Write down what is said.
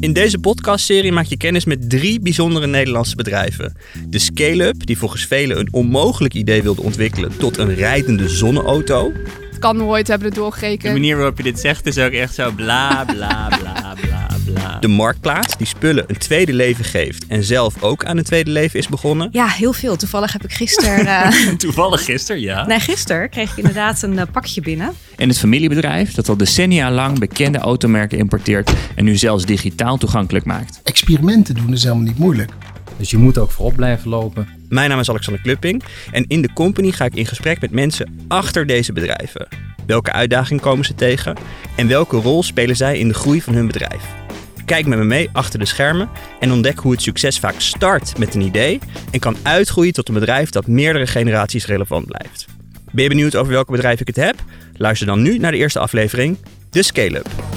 In deze podcastserie maak je kennis met drie bijzondere Nederlandse bedrijven. De Scale-up, die volgens velen een onmogelijk idee wilde ontwikkelen tot een rijdende zonneauto. Het kan nooit, hebben het De manier waarop je dit zegt is ook echt zo bla bla bla bla bla. De Marktplaats, die spullen een tweede leven geeft en zelf ook aan een tweede leven is begonnen. Ja, heel veel. Toevallig heb ik gisteren... eh, Toevallig gisteren, ja. nee, gisteren kreeg ik inderdaad een eh, pakje binnen. En het familiebedrijf dat al decennia lang bekende automerken importeert en nu zelfs digitaal toegankelijk maakt. experimenten doen is helemaal niet moeilijk. Dus je moet ook voorop blijven lopen. Mijn naam is Alexander Klupping en in de company ga ik in gesprek met mensen achter deze bedrijven. Welke uitdagingen komen ze tegen en welke rol spelen zij in de groei van hun bedrijf? Kijk met me mee achter de schermen en ontdek hoe het succes vaak start met een idee en kan uitgroeien tot een bedrijf dat meerdere generaties relevant blijft. Ben je benieuwd over welke bedrijf ik het heb? Luister dan nu naar de eerste aflevering, de Scale-up.